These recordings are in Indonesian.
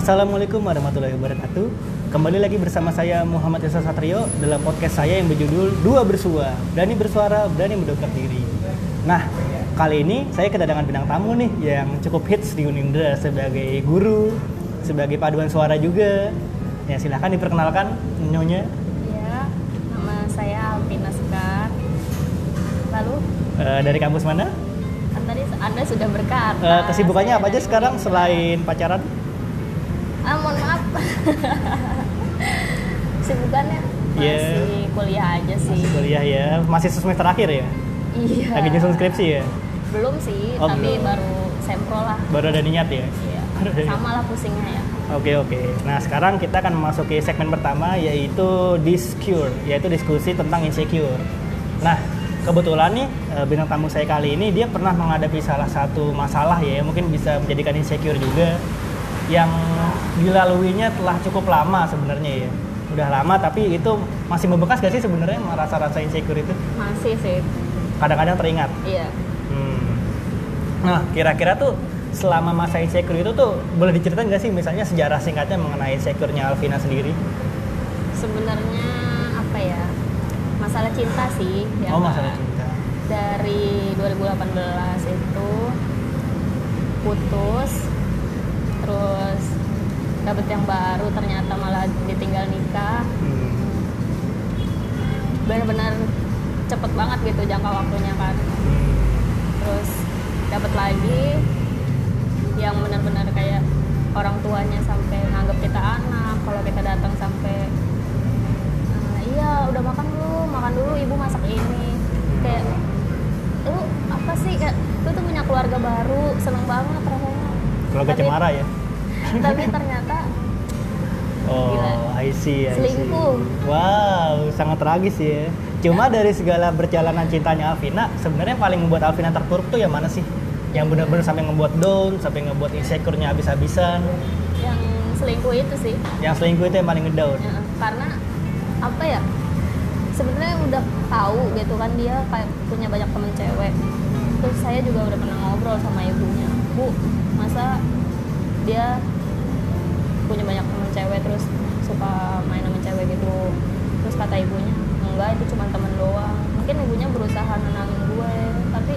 Assalamualaikum warahmatullahi wabarakatuh. Kembali lagi bersama saya Muhammad Yasa Satrio dalam podcast saya yang berjudul Dua Bersua. Berani bersuara, berani mendongkrak diri. Nah, kali ini saya kedatangan bintang tamu nih yang cukup hits di Unindra sebagai guru, sebagai paduan suara juga. Ya, silahkan diperkenalkan nyonya. Ya, nama saya Alvina Sekar. Lalu, Eh, dari kampus mana? kan tadi Anda sudah berkata. Eh, kesibukannya apa aja sekarang selain pacaran? Kesibukannya Iya. masih kuliah aja sih. Masih kuliah ya, masih semester akhir ya? Iya. Lagi nyusun skripsi ya? Belum sih, Oh, tapi belum. baru sempro lah. Baru ada niat ya? Iya. Sama lah pusingnya ya. Oke oke. Nah sekarang kita akan memasuki segmen pertama yaitu discure, yaitu diskusi tentang insecure. Nah kebetulan nih eh, bintang tamu saya kali ini dia pernah menghadapi salah satu masalah ya, mungkin bisa menjadikan insecure juga, yang dilaluinya telah cukup lama sebenarnya ya. Udah lama tapi itu masih membekas gak sih sebenarnya rasa-rasa insecure itu? Masih sih. Kadang-kadang teringat. Iya. Hmm. Nah, kira-kira tuh selama masa insecure itu tuh boleh diceritain nggak sih misalnya sejarah singkatnya mengenai insecure-nya Alvina sendiri? Sebenarnya apa ya? Masalah cinta sih. ya oh, kan? masalah cinta. dari 2018 itu putus terus dapet yang baru ternyata malah ditinggal nikah Hmm. benar-benar cepet banget gitu jangka waktunya kan Hmm. terus dapet lagi yang benar-benar kayak orang tuanya sampai nganggap kita anak kalau kita datang sampai "Ah, iya udah makan dulu makan dulu ibu masak ini kayak lu apa sih kayak lu tuh punya keluarga baru seneng banget rasanya Keluarga Tapi- cemara ya? Tapi ternyata Oh, Gila. I see, I see. Selingkuh. Wow, sangat tragis ya. Cuma dari segala perjalanan cintanya Alvina, sebenarnya paling membuat Alvina terpuruk tuh yang mana sih? Yang benar-benar sampai ngebuat down, sampai ngebuat insecure-nya habis-habisan. yang selingkuh itu sih Yang selingkuh itu yang paling ngedown. Ya, karena apa ya sebenarnya udah tahu gitu kan dia kayak punya banyak temen cewek terus saya juga udah pernah ngobrol sama ibunya bu masa dia punya banyak temen cewek terus suka main sama cewek gitu. Terus kata ibunya enggak itu cuma temen doang. Mungkin ibunya berusaha nenangin gue tapi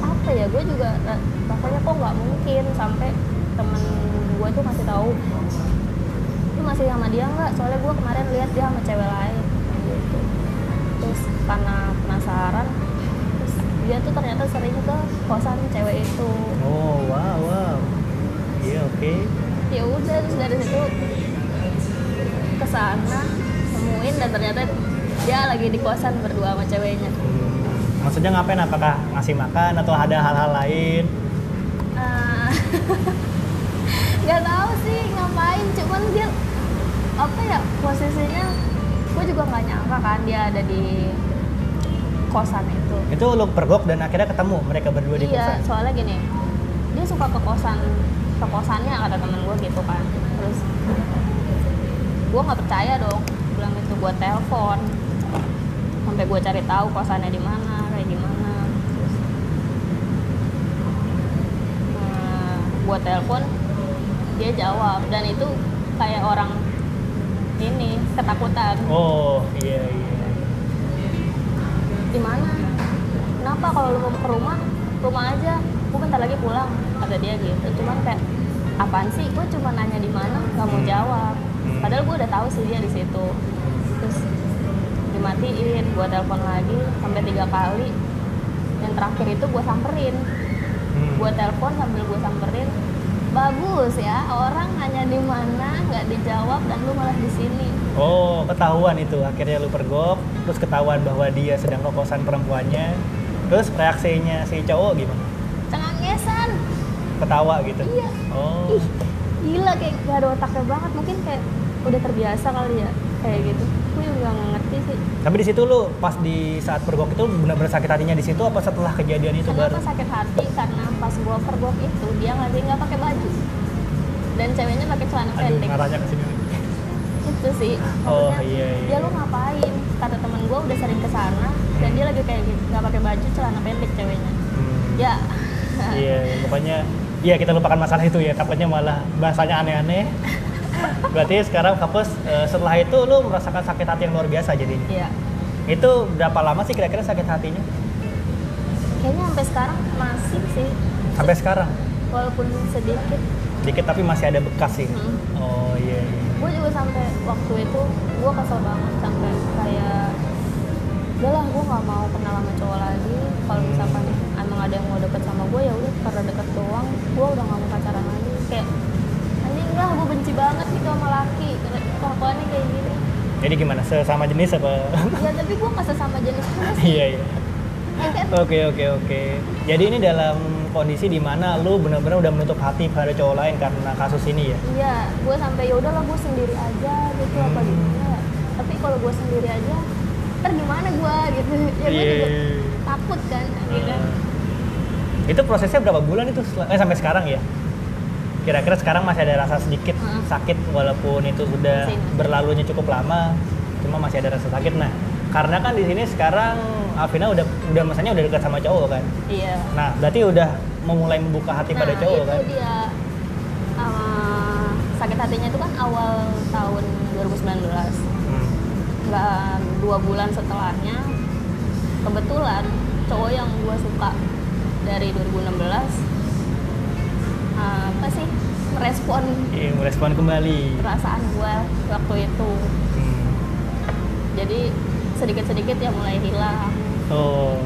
apa ya gue juga rasanya kok nggak mungkin sampai temen gue tuh masih tahu lu masih sama dia nggak? Soalnya gue kemarin lihat dia sama cewek lain gitu. Terus karena penasaran terus dia tuh ternyata sering ke kosan cewek itu. Oh, wow, wow. Iya, oke. Ya udah terus dari situ ke sana nemuin dan ternyata dia lagi di kosan berdua sama ceweknya Maksudnya ngapain? Apakah ngasih makan atau ada hal-hal lain? Ah, nggak tahu sih ngapain cuman dia apa ya posisinya gue juga nggak nyangka kan dia ada di kosan itu Itu lu pergok dan akhirnya ketemu mereka berdua di iya kosan. soalnya gini dia suka ke kosan ke kosannya kata temen gue gitu kan. Terus gue nggak percaya dong. Bilang itu gue telepon. Sampai gue cari tahu kosannya di mana kayak gimana. Terus nah, gue telepon dia jawab. Dan itu kayak orang ini ketakutan. Oh, iya iya. di mana kenapa kalau lu mau ke rumah rumah aja gue bentar lagi pulang kata dia gitu cuman kayak apaan sih gue cuma nanya di mana nggak mau Hmm. jawab Hmm. padahal gue udah tahu sih dia di situ terus dimatiin gue telepon lagi sampai tiga kali yang terakhir itu gue samperin Hmm. gue telepon sambil gue samperin bagus ya orang nanya di mana nggak dijawab dan lu malah di sini Oh, ketahuan itu. Akhirnya lu pergok, terus ketahuan bahwa dia sedang ke kosan perempuannya. Terus reaksinya si cowok gimana? Ketawa gitu. iya Oh. ih gila kayak gak ada otaknya banget mungkin kayak udah terbiasa kali ya kayak gitu gue juga nggak ngerti sih Tapi di situ lu pas di saat pergok itu benar-benar sakit hatinya di situ apa setelah kejadian itu kenapa baru? sakit hati karena pas gue pergok itu dia ngasih nggak pakai baju dan ceweknya pakai celana Aduh, pendek ngarahnya ke sini. itu sih Oh, maksudnya iya, iya. ya lu ngapain kata temen gue udah sering ke sana dan dia lagi kayak gitu nggak pakai baju celana pendek ceweknya Hmm. ya Iya, pokoknya Iya kita lupakan masalah itu ya, takutnya malah bahasanya aneh-aneh. Berarti sekarang fokus eh, setelah itu lu merasakan sakit hati yang luar biasa jadinya. iya Itu berapa lama sih kira-kira sakit hatinya? kayaknya sampai sekarang masih sih Sampai sekarang? walaupun sedikit Dikit tapi masih ada bekas sih. Hmm. Oh iya. iya. gue juga sampai waktu itu gue kesel banget sampai kayak udahlah gue nggak mau kenal sama cowok lagi kalau misalkan ada yang mau deket sama gue ya udah karena deket doang gue udah nggak mau pacaran lagi kayak anjing lah gue benci banget gitu sama laki kelakuannya kayak gini Jadi gimana? Sesama jenis apa? ya tapi gue nggak sesama jenis Iya iya. Ya kan? Oke oke oke. Jadi ini dalam kondisi di mana lu benar-benar udah menutup hati pada cowok lain karena kasus ini ya. iya gue sampai ya udahlah gue sendiri aja gitu apa Hmm. gimana ya tapi kalau gue sendiri aja ntar gimana gue gitu ya gue Iya. juga takut kan akhirnya Itu prosesnya berapa bulan itu? Eh sampai sekarang ya? Kira-kira sekarang masih ada rasa sedikit Hmm. sakit walaupun itu sudah berlalunya cukup lama, cuma masih ada rasa sakit. Nah, karena kan di sini sekarang Alvina udah udah misalnya udah dekat sama cowok kan. iya Nah, berarti udah memulai membuka hati pada nah, cowok itu kan. dia uh, sakit hatinya itu kan awal tahun 2019 Hmm. nggak dua bulan setelahnya kebetulan cowok yang gue suka dari 2016 uh, apa sih merespon Iya, merespon kembali. perasaan gue waktu itu Hmm. jadi sedikit-sedikit ya mulai hilang Oh,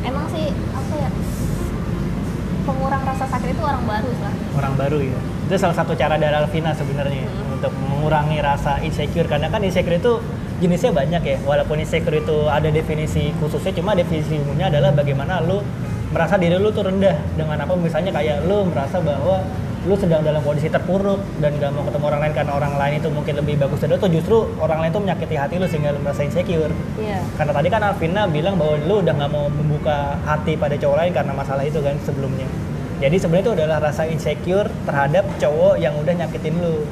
emang sih apa ya pengurang rasa sakit itu orang baru lah orang baru ya. Itu salah satu cara dari Alvina sebenarnya Hmm. untuk mengurangi rasa insecure karena kan insecure itu jenisnya banyak ya. Walaupun insecure itu ada definisi khususnya cuma definisi umumnya adalah bagaimana lu merasa diri lu tuh rendah dengan apa misalnya kayak lu merasa bahwa lu sedang dalam kondisi terpuruk dan gak mau ketemu orang lain karena orang lain itu mungkin lebih bagus dari lu tuh justru orang lain tuh menyakiti hati lu sehingga lu merasa insecure iya karena tadi kan Alvina bilang bahwa lu udah nggak mau membuka hati pada cowok lain karena masalah itu kan sebelumnya. Jadi sebenarnya itu adalah rasa insecure terhadap cowok yang udah nyakitin lu.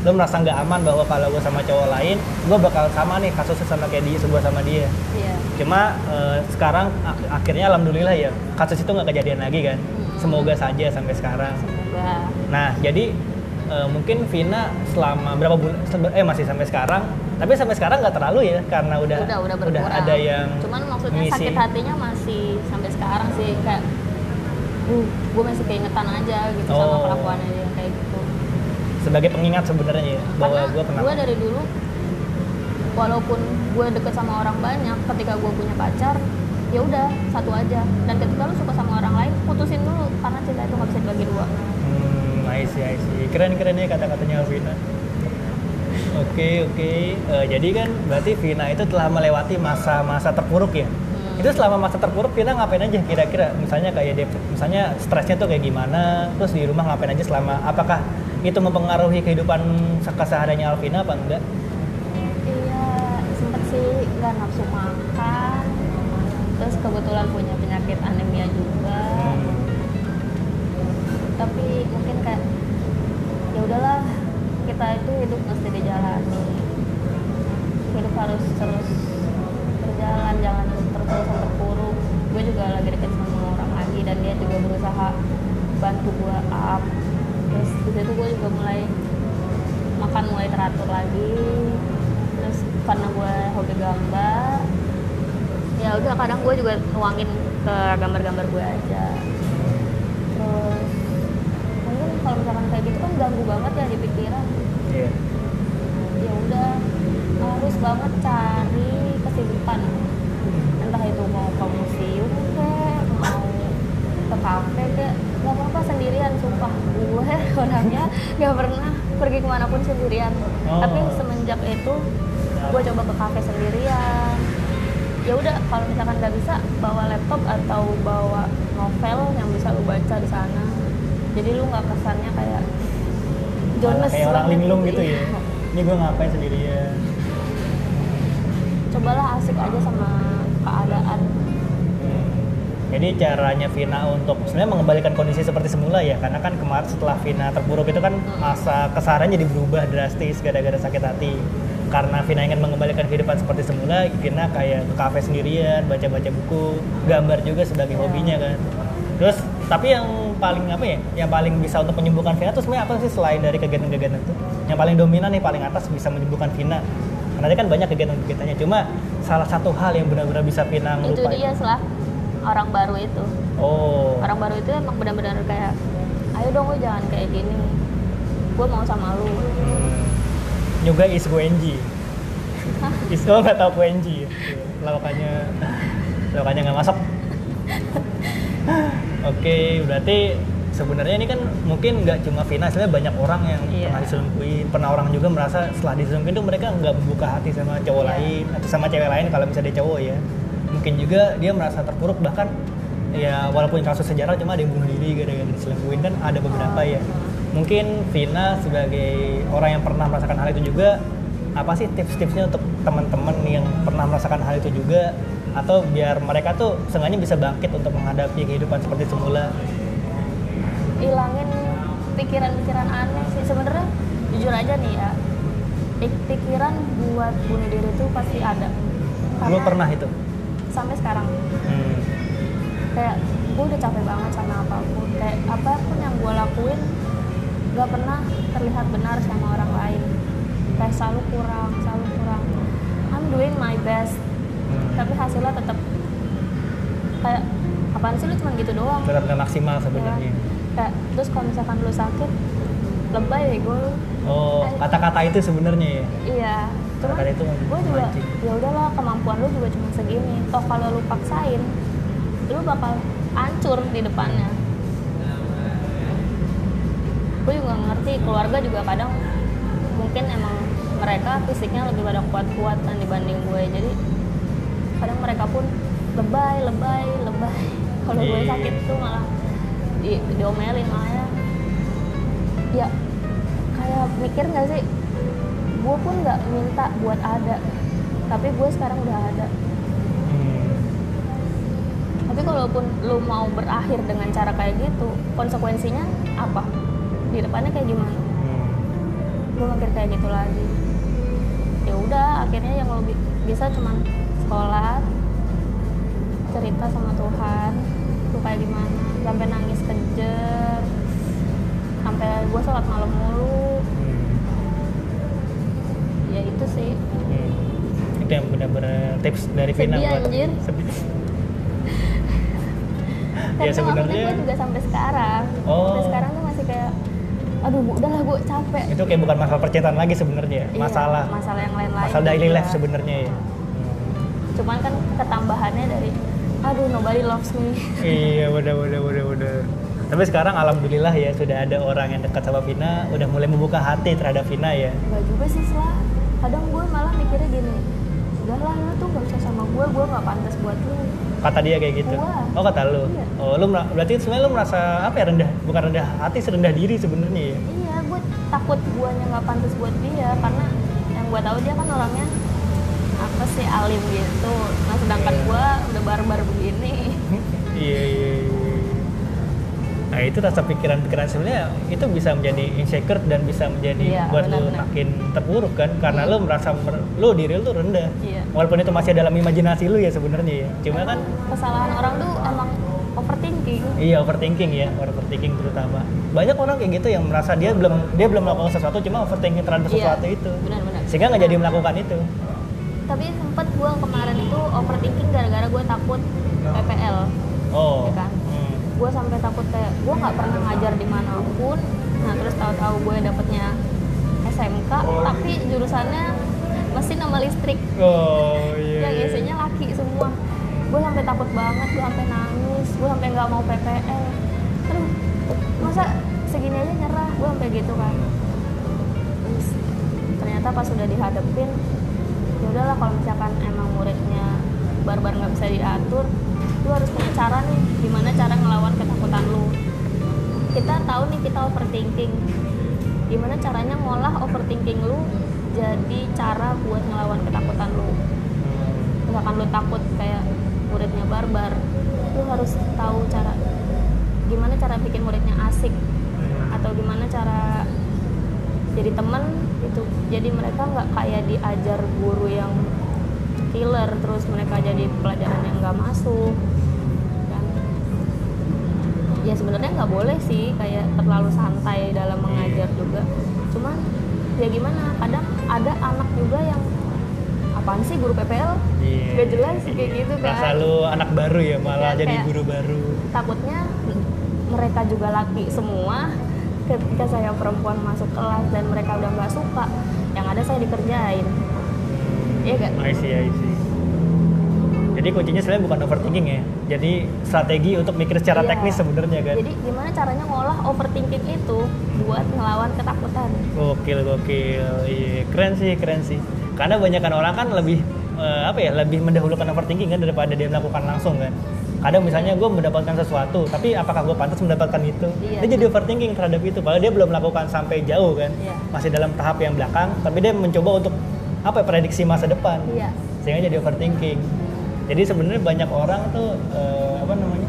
Lu merasa nggak aman bahwa kalau gue sama cowok lain, gue bakal sama nih kasusnya sama kayak dia, sebuah sama dia. iya Cuma eh, sekarang ak- akhirnya alhamdulillah ya kasus itu nggak kejadian lagi kan. Mm. Semoga saja sampai sekarang. semoga Nah, jadi eh, mungkin Vina selama berapa bulan eh masih sampai sekarang, tapi sampai sekarang nggak terlalu ya karena udah udah udah berkurang ada yang cuman maksudnya ngisi. sakit hatinya masih sampai sekarang sih kayak uh gue masih keingetan aja gitu sama Oh. kelakuannya dia kayak gitu sebagai pengingat sebenarnya ya bahwa karena gue pernah gue dari dulu walaupun gue deket sama orang banyak ketika gue punya pacar ya udah satu aja. Dan ketika lu suka sama orang lain putusin dulu karena cinta itu nggak bisa dibagi dua. Hmm, I see, I see. keren keren ya kata-katanya Vina. Oke oke. Eh, jadi kan berarti Vina itu telah melewati masa-masa terpuruk ya? Hmm. itu selama masa terpuruk Vina ngapain aja kira-kira? Misalnya kayak dep- misalnya stresnya tuh kayak gimana? Terus di rumah ngapain aja selama apakah itu mempengaruhi kehidupan kesehariannya Alvina apa enggak? Iya sempet sih nggak nafsu makan. Terus kebetulan punya penyakit anemia juga. Hmm. tapi mungkin kayak ya udahlah kita itu hidup mesti dijalani. Hidup harus terus udah kadang gue juga nuangin ke gambar-gambar gue aja. Terus mungkin kalau misalkan kayak gitu kan ganggu banget ya di pikiran. Iya. ya udah harus banget cari kesibukan. Entah itu mau ke museum kek mau ke kafe kek nggak apa-apa sendirian sumpah. Gue orangnya nggak pernah pergi ke mana pun sendirian. Oh. tapi semenjak itu gue coba ke kafe sendirian ya udah kalau misalkan nggak bisa bawa laptop atau bawa novel yang bisa lu baca di sana. Jadi lu nggak kesannya kayak Jones kayak orang linglung gitu ya. Iya. ini gue ngapain sendirian? Cobalah asik aja sama keadaan. Jadi caranya Vina untuk sebenarnya mengembalikan kondisi seperti semula ya, karena kan kemarin setelah Vina terpuruk itu kan masa keseharian jadi berubah drastis gara-gara sakit hati. Karena Vina ingin mengembalikan kehidupan seperti semula, Vina kayak ke kafe sendirian, baca-baca buku, gambar juga sebagai Iya. hobinya kan. Terus tapi yang paling apa ya yang paling bisa untuk menyembuhkan Vina tuh sebenarnya apa sih selain dari kegiatan-kegiatan itu yang paling dominan nih paling atas bisa menyembuhkan Vina. Karena dia kan banyak kegiatan-kegiatannya cuma salah satu hal yang benar-benar bisa Vina itu ngelupain. dia setelah orang baru itu. Oh. Orang baru itu emang benar-benar kayak ayo dong lu jangan kayak gini. Gue mau sama lu. Hmm. Juga is Gwenji is lo nggak tahu Gwenji lawakannya lawakannya nggak masuk. Oke berarti sebenarnya ini kan mungkin nggak cuma Vina sebenarnya banyak orang yang Iya. pernah diselingkuhin pernah orang juga merasa setelah diselingkuhin tuh mereka nggak membuka hati sama cowok Iya. lain atau sama cewek lain kalau bisa dia cowok ya. Mungkin juga dia merasa terpuruk bahkan ya walaupun kasus sejarah cuma ada yang bunuh diri gara-gara diselingkuhin kan ada beberapa ya mungkin Vina sebagai orang yang pernah merasakan hal itu juga apa sih tips-tipsnya untuk teman-teman yang pernah merasakan hal itu juga? Atau biar mereka tuh seenggaknya bisa bangkit untuk menghadapi kehidupan seperti semula? Ilangin pikiran-pikiran aneh sih. Sebenarnya jujur aja nih ya pik- pikiran buat bunuh diri itu pasti ada. Lu pernah itu? Sampai sekarang. Hmm. kayak gue udah capek banget sama apa pun. Kayak apa pun yang gue lakuin gak pernah terlihat benar sama orang lain. Kayak selalu kurang selalu kurang. I'm doing my best. Hmm. tapi hasilnya tetap kayak apaan sih lu cuma gitu doang? Tetap nggak maksimal sebenarnya. Ya. kayak terus kalau misalkan lu sakit lebay ya gue oh kata-kata itu sebenarnya ya? Iya. Cuma itu gue juga ya udahlah kemampuan lu juga cuma segini. Toh kalau lu paksain lu bakal hancur di depannya gue juga ngerti keluarga juga kadang mungkin emang mereka fisiknya lebih pada kuat-kuat kan dibanding gue. Jadi kadang mereka pun lebay lebay lebay. Kalau gue Iya. sakit tuh malah di, diomelin makanya ya kayak mikir nggak sih? Gue pun nggak minta buat ada tapi gue sekarang udah ada. Hmm. tapi kalaupun lu mau berakhir dengan cara kayak gitu konsekuensinya apa di depannya kayak gimana Hmm. gue mikir kayak gitu lagi ya udah akhirnya yang lo bi- bisa cuman sekolah cerita sama Tuhan lu kayak gimana sampai nangis kejer sampai gue sholat malam mulu Hmm. ya itu sih Hmm. itu yang benar-benar tips dari Vina Sedih, buat anjir. sedih. kan ya tuh sebenarnya gue juga sampai sekarang Oh. sampai sekarang tuh masih kayak aduh bu udahlah gue capek. Itu kayak bukan masalah percintaan lagi sebenarnya ya? Iya, masalah. masalah yang lain-lain. Masalah daily juga. life sebenarnya ya. Cuman kan ketambahannya dari aduh nobody loves me. Iya udah udah udah udah tapi sekarang alhamdulillah ya sudah ada orang yang dekat sama Vina udah mulai membuka hati terhadap Vina ya. Gak juga sih setelah kadang gue malah mikirnya gini udahlah lu tuh gak usah sama gue gue gak pantas buat lu kata dia kayak gitu Gua. oh kata lu Iya. oh lu berarti sebenarnya lu merasa apa ya rendah bukan rendah hati serendah diri sebenarnya ya iya gue takut guanya gak pantas buat dia karena yang gue tahu dia kan orangnya apa sih alim gitu nah sedangkan Iya. gue udah barbar begini iya iya iya. Nah itu rasa pikiran-pikiran sebenarnya itu bisa menjadi insecure dan bisa menjadi Iya, buat lu benar-benar. makin terpuruk kan karena Iya. lu merasa mer- lu diri lu tuh rendah. Iya. Walaupun itu masih dalam imajinasi lu ya sebenarnya ya. Cuma kan kesalahan orang tuh emang overthinking iya overthinking ya, overthinking terutama. Banyak orang kayak gitu yang merasa dia belum dia belum melakukan sesuatu cuma overthinking terhadap Iya, sesuatu itu. benar-benar Sehingga nggak jadi melakukan itu. tapi sempet gue kemarin itu overthinking gara-gara gue takut PPL Oh. Iya kan? Gue sampai takut kayak gue nggak pernah ngajar di mana pun nah terus tahu-tahu gue dapetnya SMK tapi jurusannya mesin sama listrik. Oh iya. yang iya. isinya laki semua. Gue sampai takut banget gue sampai nangis gue sampai nggak mau PPL aduh masa segini aja nyerah? Gue sampai gitu kan. Terus, ternyata pas sudah dihadapin ya udahlah kalau misalkan emang muridnya barbar nggak bisa diatur kita tahu nih kita overthinking. Gimana caranya ngolah overthinking lu jadi cara buat ngelawan ketakutan lu? Misalkan lu takut kayak muridnya barbar lu harus tahu cara gimana cara bikin muridnya asik? Atau gimana cara jadi temen itu jadi mereka nggak kayak diajar guru yang killer terus mereka jadi pelajaran yang nggak masuk ya sebenarnya nggak boleh sih kayak terlalu santai dalam mengajar juga cuman ya gimana kadang ada anak juga yang apaan sih guru PPL Iya. Gak jelas kayak gitu kan. Rasa lu anak baru ya malah Iya, jadi kayak- guru baru. takutnya mereka juga laki semua ketika saya perempuan masuk kelas dan mereka udah nggak suka yang ada saya dikerjain Iya gak? I see, I see. Jadi kuncinya sebenarnya bukan overthinking ya. Jadi strategi untuk mikir secara Iya. teknis sebenarnya kan. jadi gimana caranya ngolah overthinking itu buat ngelawan ketakutan Gokil, gokil. Iya, keren sih, keren sih. Karena banyakan orang kan lebih eh, apa ya, lebih mendahulukan overthinking kan daripada dia melakukan langsung kan. Kadang misalnya gue mendapatkan sesuatu, tapi apakah gue pantas mendapatkan itu? Iya. Dia jadi overthinking terhadap itu. Padahal dia belum melakukan sampai jauh kan. Iya. Masih dalam tahap yang belakang, tapi dia mencoba untuk apa ya, prediksi masa depan. iya Sehingga jadi overthinking. Jadi sebenarnya banyak orang tuh eh, apa namanya?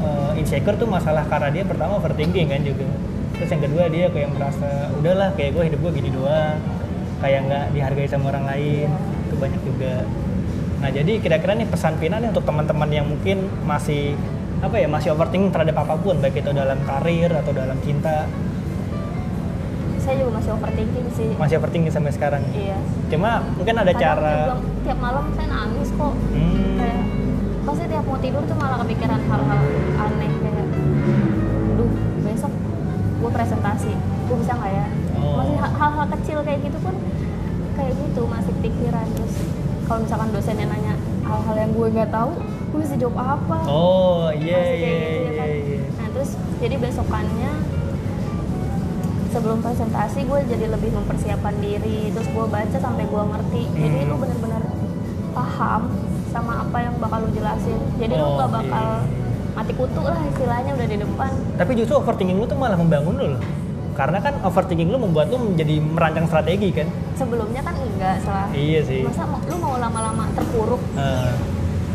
eh, insecure tuh masalah karena dia pertama overthinking kan juga terus yang kedua dia kayak merasa udahlah kayak gue hidup gue gini doang kayak nggak dihargai sama orang lain itu banyak juga nah jadi kira-kira nih pesan Pina nih untuk teman-teman yang mungkin masih apa ya masih overthinking terhadap apa pun baik itu dalam karir atau dalam cinta saya juga masih overthinking sih. Masih overthinking sampai sekarang. Iya. Cuma mungkin ada Kadang cara juga tiap malam saya nangis kok. Hmm, kayak pasti tiap mau tidur tuh malah kepikiran hal-hal aneh kayak duh besok gue presentasi gue bisa nggak ya? Oh. masih ha- hal-hal kecil kayak gitu pun kayak gitu masih pikiran terus kalau misalkan dosennya nanya hal-hal yang gue nggak tahu gue mesti jawab apa? Oh iya iya gitu ya iya kan. iya. nah terus jadi besokannya sebelum presentasi gue jadi lebih mempersiapkan diri terus gue baca sampai gue ngerti jadi Hmm. lu bener-bener paham sama apa yang bakal lu jelasin jadi lu Oh, gak bakal mati kutu lah istilahnya udah di depan Tapi justru overthinking lu tuh malah membangun lu loh. Karena kan overthinking lu membuat lu menjadi merancang strategi kan. sebelumnya kan enggak salah Iya sih. masa lu mau lama-lama terpuruk Eh,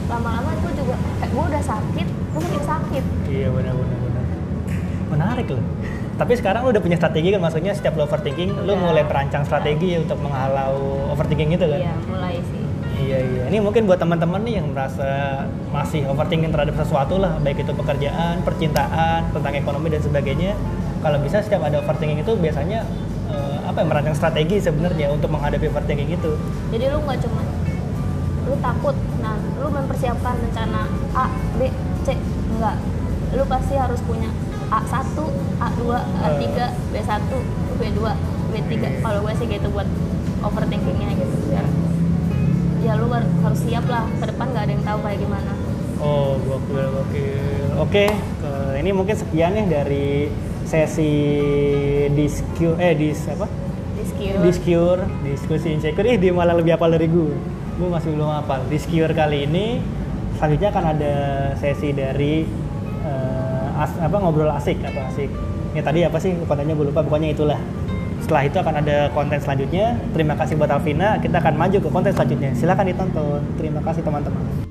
lama-lama gue juga kayak gue udah sakit gue makin sakit iya benar benar benar. Menarik loh. Tapi sekarang lu udah punya strategi kan maksudnya setiap lu overthinking lu Udah. mulai merancang strategi untuk menghalau overthinking itu kan. iya mulai sih Iya iya. Ini mungkin buat teman-teman nih yang merasa masih overthinking terhadap sesuatu lah, baik itu pekerjaan, percintaan, tentang ekonomi dan sebagainya. Kalau bisa setiap ada overthinking itu biasanya eh, apa ya merancang strategi sebenarnya untuk menghadapi overthinking itu. jadi lu nggak cuma lu takut nah lu mempersiapkan rencana A B C enggak lu pasti harus punya A1 A2 A3 B1 B2 B3 kalau gue sih gitu buat overthinkingnya gitu biar ya lu har- harus siap lah ke depan nggak ada yang tahu kayak gimana Oh, gokil, gokil. Oke, ke- ini mungkin sekian ya dari sesi discu eh dis apa? Discure. Discure, diskusi insecure. Ih, dia malah lebih hafal dari gue. Gue masih belum hafal. Discure kali ini selanjutnya akan ada sesi dari eh, as- apa ngobrol asik atau asik. Ini tadi apa sih kontennya gue lupa. Pokoknya itulah. Setelah itu akan ada konten selanjutnya. Terima kasih buat Alvina. Kita akan maju ke konten selanjutnya. Silahkan ditonton. Terima kasih teman-teman.